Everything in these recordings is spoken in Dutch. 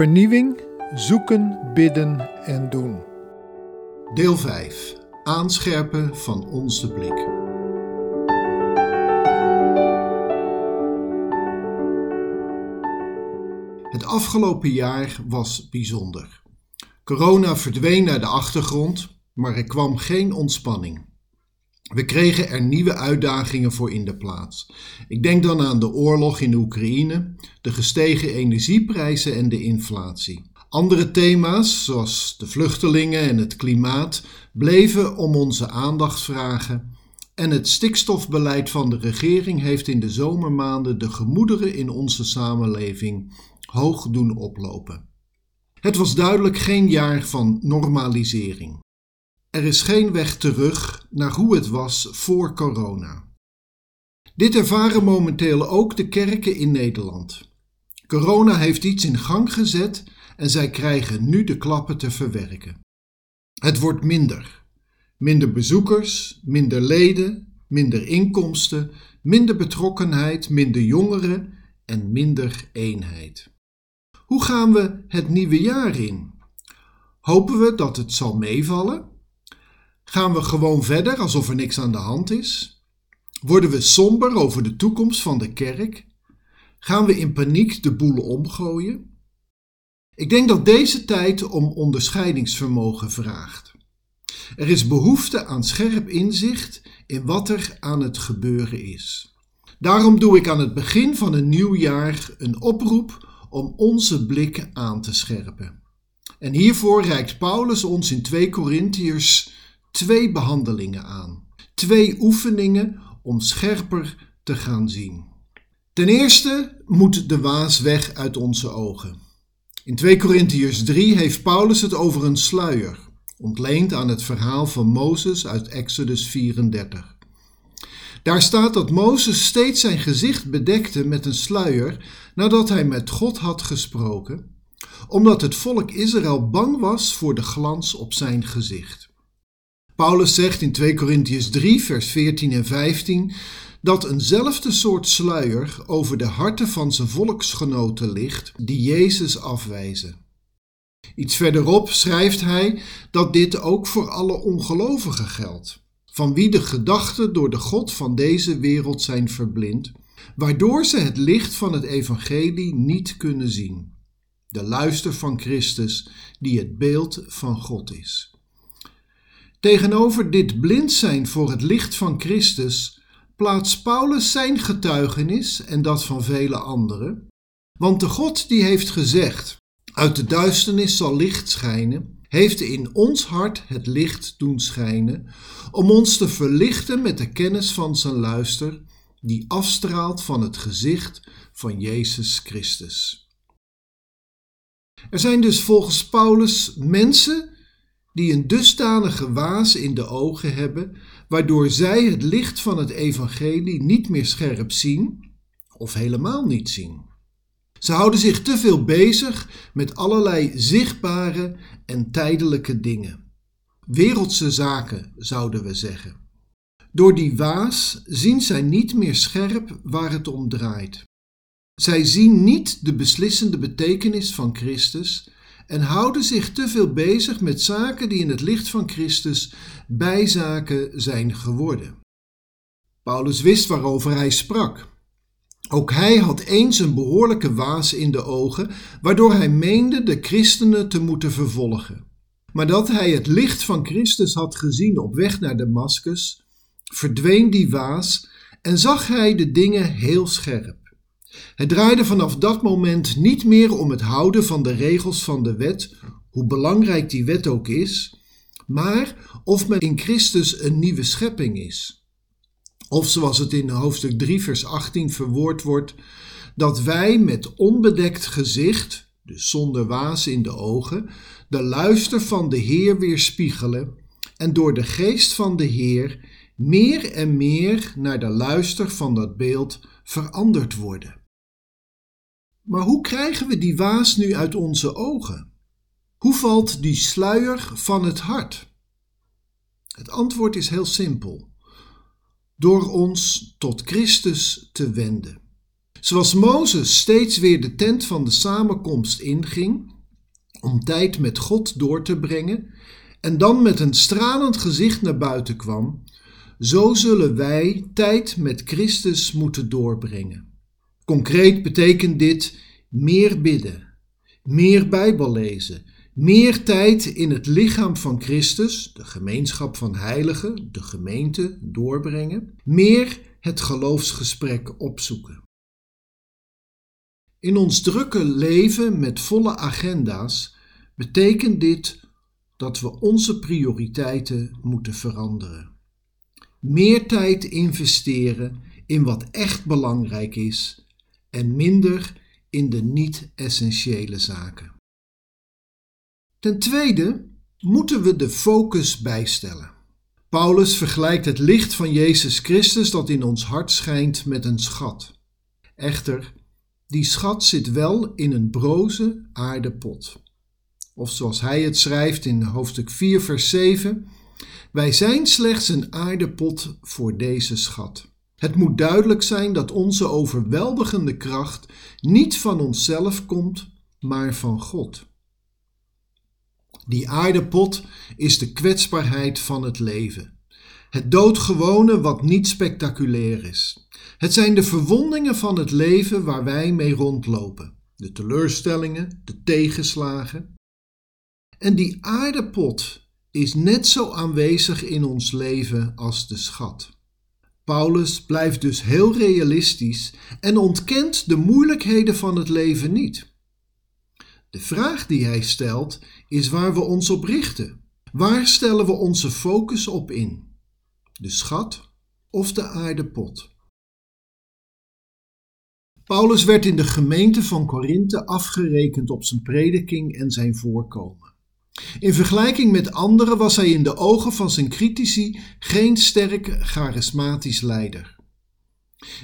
Vernieuwing, zoeken, bidden en doen. Deel 5. Aanscherpen van onze blik. Het afgelopen jaar was bijzonder. Corona verdween naar de achtergrond, maar er kwam geen ontspanning. We kregen er nieuwe uitdagingen voor in de plaats. Ik denk dan aan de oorlog in Oekraïne, de gestegen energieprijzen en de inflatie. Andere thema's, zoals de vluchtelingen en het klimaat, bleven om onze aandacht vragen. En het stikstofbeleid van de regering heeft in de zomermaanden de gemoederen in onze samenleving hoog doen oplopen. Het was duidelijk geen jaar van normalisering. Er is geen weg terug naar hoe het was voor corona. Dit ervaren momenteel ook de kerken in Nederland. Corona heeft iets in gang gezet en zij krijgen nu de klappen te verwerken. Het wordt minder. Minder bezoekers, minder leden, minder inkomsten, minder betrokkenheid, minder jongeren en minder eenheid. Hoe gaan we het nieuwe jaar in? Hopen we dat het zal meevallen? Gaan we gewoon verder alsof er niks aan de hand is? Worden we somber over de toekomst van de kerk? Gaan we in paniek de boel omgooien? Ik denk dat deze tijd om onderscheidingsvermogen vraagt. Er is behoefte aan scherp inzicht in wat er aan het gebeuren is. Daarom doe ik aan het begin van een nieuw jaar een oproep om onze blik aan te scherpen. En hiervoor reikt Paulus ons in 2 Korintiërs twee behandelingen aan. Twee oefeningen om scherper te gaan zien. Ten eerste moet de waas weg uit onze ogen. In 2 Korintiërs 3 heeft Paulus het over een sluier, ontleend aan het verhaal van Mozes uit Exodus 34. Daar staat dat Mozes steeds zijn gezicht bedekte met een sluier nadat hij met God had gesproken, omdat het volk Israël bang was voor de glans op zijn gezicht. Paulus zegt in 2 Korintiërs 3, vers 14 en 15 dat eenzelfde soort sluier over de harten van zijn volksgenoten ligt die Jezus afwijzen. Iets verderop schrijft hij dat dit ook voor alle ongelovigen geldt, van wie de gedachten door de God van deze wereld zijn verblind, waardoor ze het licht van het evangelie niet kunnen zien. De luister van Christus, die het beeld van God is. Tegenover dit blind zijn voor het licht van Christus plaatst Paulus zijn getuigenis en dat van vele anderen. Want de God die heeft gezegd: Uit de duisternis zal licht schijnen, heeft in ons hart het licht doen schijnen, om ons te verlichten met de kennis van zijn luister, die afstraalt van het gezicht van Jezus Christus. Er zijn dus volgens Paulus mensen die een dusdanige waas in de ogen hebben, waardoor zij het licht van het evangelie niet meer scherp zien of helemaal niet zien. Ze houden zich te veel bezig met allerlei zichtbare en tijdelijke dingen. Wereldse zaken, zouden we zeggen. Door die waas zien zij niet meer scherp waar het om draait. Zij zien niet de beslissende betekenis van Christus en houden zich te veel bezig met zaken die in het licht van Christus bijzaken zijn geworden. Paulus wist waarover hij sprak. Ook hij had eens een behoorlijke waas in de ogen, waardoor hij meende de christenen te moeten vervolgen. Maar dat hij het licht van Christus had gezien op weg naar Damascus, verdween die waas en zag hij de dingen heel scherp. Het draaide vanaf dat moment niet meer om het houden van de regels van de wet, hoe belangrijk die wet ook is, maar of men in Christus een nieuwe schepping is. Of zoals het in hoofdstuk 3, vers 18 verwoord wordt, dat wij met onbedekt gezicht, dus zonder waas in de ogen, de luister van de Heer weerspiegelen en door de geest van de Heer meer en meer naar de luister van dat beeld veranderd worden. Maar hoe krijgen we die waas nu uit onze ogen? Hoe valt die sluier van het hart? Het antwoord is heel simpel. Door ons tot Christus te wenden. Zoals Mozes steeds weer de tent van de samenkomst inging om tijd met God door te brengen en dan met een stralend gezicht naar buiten kwam, zo zullen wij tijd met Christus moeten doorbrengen. Concreet betekent dit meer bidden, meer Bijbel lezen, meer tijd in het lichaam van Christus, de gemeenschap van heiligen, de gemeente, doorbrengen, meer het geloofsgesprek opzoeken. In ons drukke leven met volle agenda's betekent dit dat we onze prioriteiten moeten veranderen. Meer tijd investeren in wat echt belangrijk is en minder in de niet-essentiële zaken. Ten tweede moeten we de focus bijstellen. Paulus vergelijkt het licht van Jezus Christus dat in ons hart schijnt met een schat. Echter, die schat zit wel in een broze aardepot. Of zoals hij het schrijft in hoofdstuk 4, vers 7: Wij zijn slechts een aardepot voor deze schat. Het moet duidelijk zijn dat onze overweldigende kracht niet van onszelf komt, maar van God. Die aardepot is de kwetsbaarheid van het leven. Het doodgewone wat niet spectaculair is. Het zijn de verwondingen van het leven waar wij mee rondlopen. De teleurstellingen, de tegenslagen. En die aardepot is net zo aanwezig in ons leven als de schat. Paulus blijft dus heel realistisch en ontkent de moeilijkheden van het leven niet. De vraag die hij stelt is waar we ons op richten. Waar stellen we onze focus op in? De schat of de aardepot? Paulus werd in de gemeente van Korinthe afgerekend op zijn prediking en zijn voorkomen. In vergelijking met anderen was hij in de ogen van zijn critici geen sterk charismatisch leider.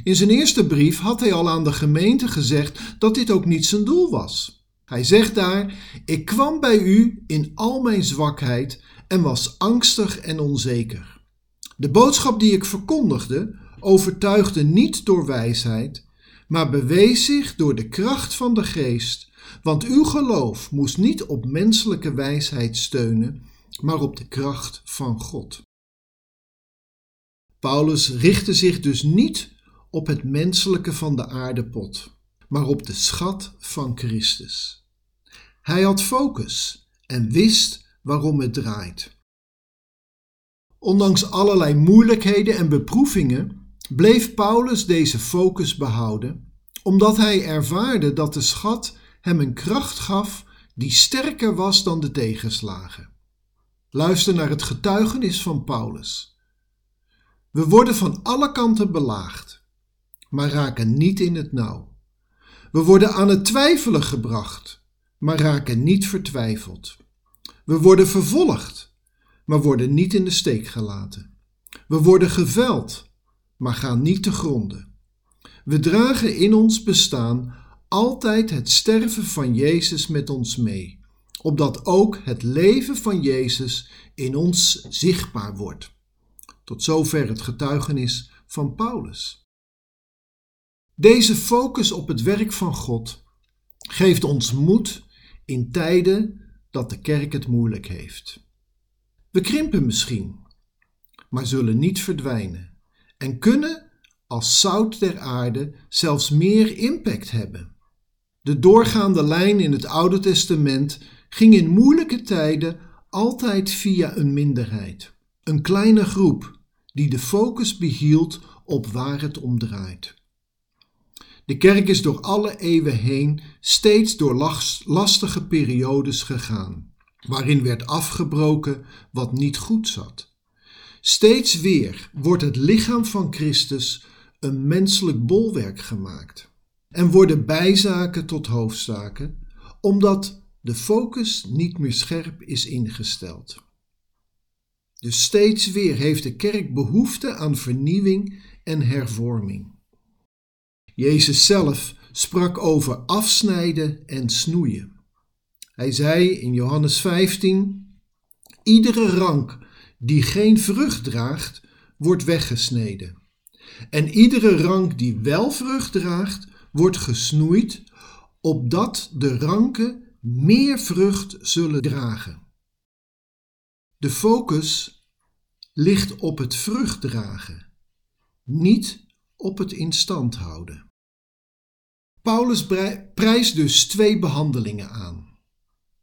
In zijn eerste brief had hij al aan de gemeente gezegd dat dit ook niet zijn doel was. Hij zegt daar: Ik kwam bij u in al mijn zwakheid en was angstig en onzeker. De boodschap die ik verkondigde overtuigde niet door wijsheid, maar bewees zich door de kracht van de geest want uw geloof moest niet op menselijke wijsheid steunen, maar op de kracht van God. Paulus richtte zich dus niet op het menselijke van de aardepot, maar op de schat van Christus. Hij had focus en wist waarom het draait. Ondanks allerlei moeilijkheden en beproevingen bleef Paulus deze focus behouden, omdat hij ervaarde dat de schat hem een kracht gaf die sterker was dan de tegenslagen. Luister naar het getuigenis van Paulus. We worden van alle kanten belaagd, maar raken niet in het nauw. We worden aan het twijfelen gebracht, maar raken niet vertwijfeld. We worden vervolgd, maar worden niet in de steek gelaten. We worden geveld, maar gaan niet te gronden. We dragen in ons bestaan altijd het sterven van Jezus met ons mee, opdat ook het leven van Jezus in ons zichtbaar wordt. Tot zover het getuigenis van Paulus. Deze focus op het werk van God geeft ons moed in tijden dat de kerk het moeilijk heeft. We krimpen misschien, maar zullen niet verdwijnen en kunnen als zout der aarde zelfs meer impact hebben. De doorgaande lijn in het Oude Testament ging in moeilijke tijden altijd via een minderheid, een kleine groep die de focus behield op waar het om draait. De kerk is door alle eeuwen heen steeds door lastige periodes gegaan, waarin werd afgebroken wat niet goed zat. Steeds weer wordt het lichaam van Christus een menselijk bolwerk gemaakt en worden bijzaken tot hoofdzaken, omdat de focus niet meer scherp is ingesteld. Dus steeds weer heeft de kerk behoefte aan vernieuwing en hervorming. Jezus zelf sprak over afsnijden en snoeien. Hij zei in Johannes 15: Iedere rank die geen vrucht draagt, wordt weggesneden. En iedere rank die wel vrucht draagt, wordt gesnoeid, opdat de ranken meer vrucht zullen dragen. De focus ligt op het vrucht dragen, niet op het in stand houden. Paulus prijst dus twee behandelingen aan.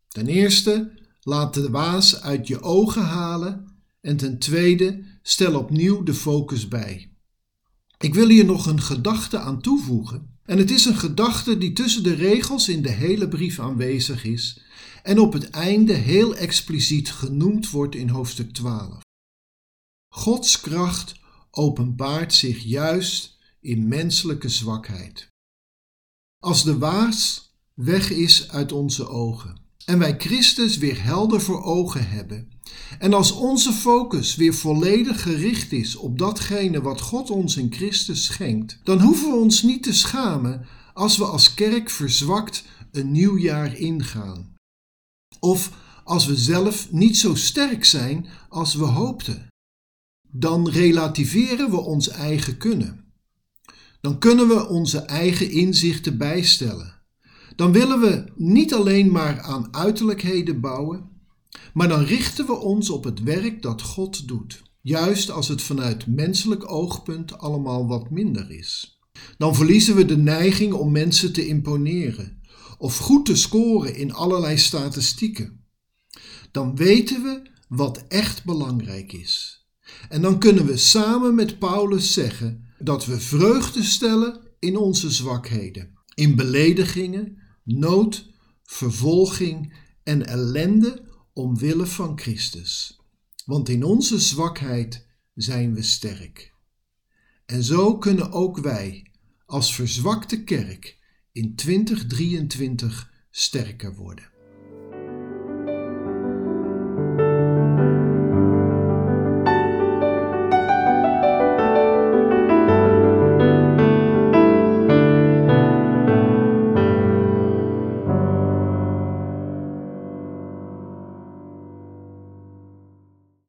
Ten eerste, laat de waas uit je ogen halen en ten tweede, stel opnieuw de focus bij. Ik wil hier nog een gedachte aan toevoegen. En het is een gedachte die tussen de regels in de hele brief aanwezig is en op het einde heel expliciet genoemd wordt in hoofdstuk 12. Gods kracht openbaart zich juist in menselijke zwakheid. Als de waas weg is uit onze ogen en wij Christus weer helder voor ogen hebben, en als onze focus weer volledig gericht is op datgene wat God ons in Christus schenkt, dan hoeven we ons niet te schamen als we als kerk verzwakt een nieuw jaar ingaan. Of als we zelf niet zo sterk zijn als we hoopten. Dan relativeren we ons eigen kunnen. Dan kunnen we onze eigen inzichten bijstellen. Dan willen we niet alleen maar aan uiterlijkheden bouwen, maar dan richten we ons op het werk dat God doet, juist als het vanuit menselijk oogpunt allemaal wat minder is. Dan verliezen we de neiging om mensen te imponeren of goed te scoren in allerlei statistieken. Dan weten we wat echt belangrijk is. En dan kunnen we samen met Paulus zeggen dat we vreugde stellen in onze zwakheden, in beledigingen, nood, vervolging en ellende omwille van Christus. Want in onze zwakheid zijn we sterk. En zo kunnen ook wij als verzwakte kerk in 2023 sterker worden.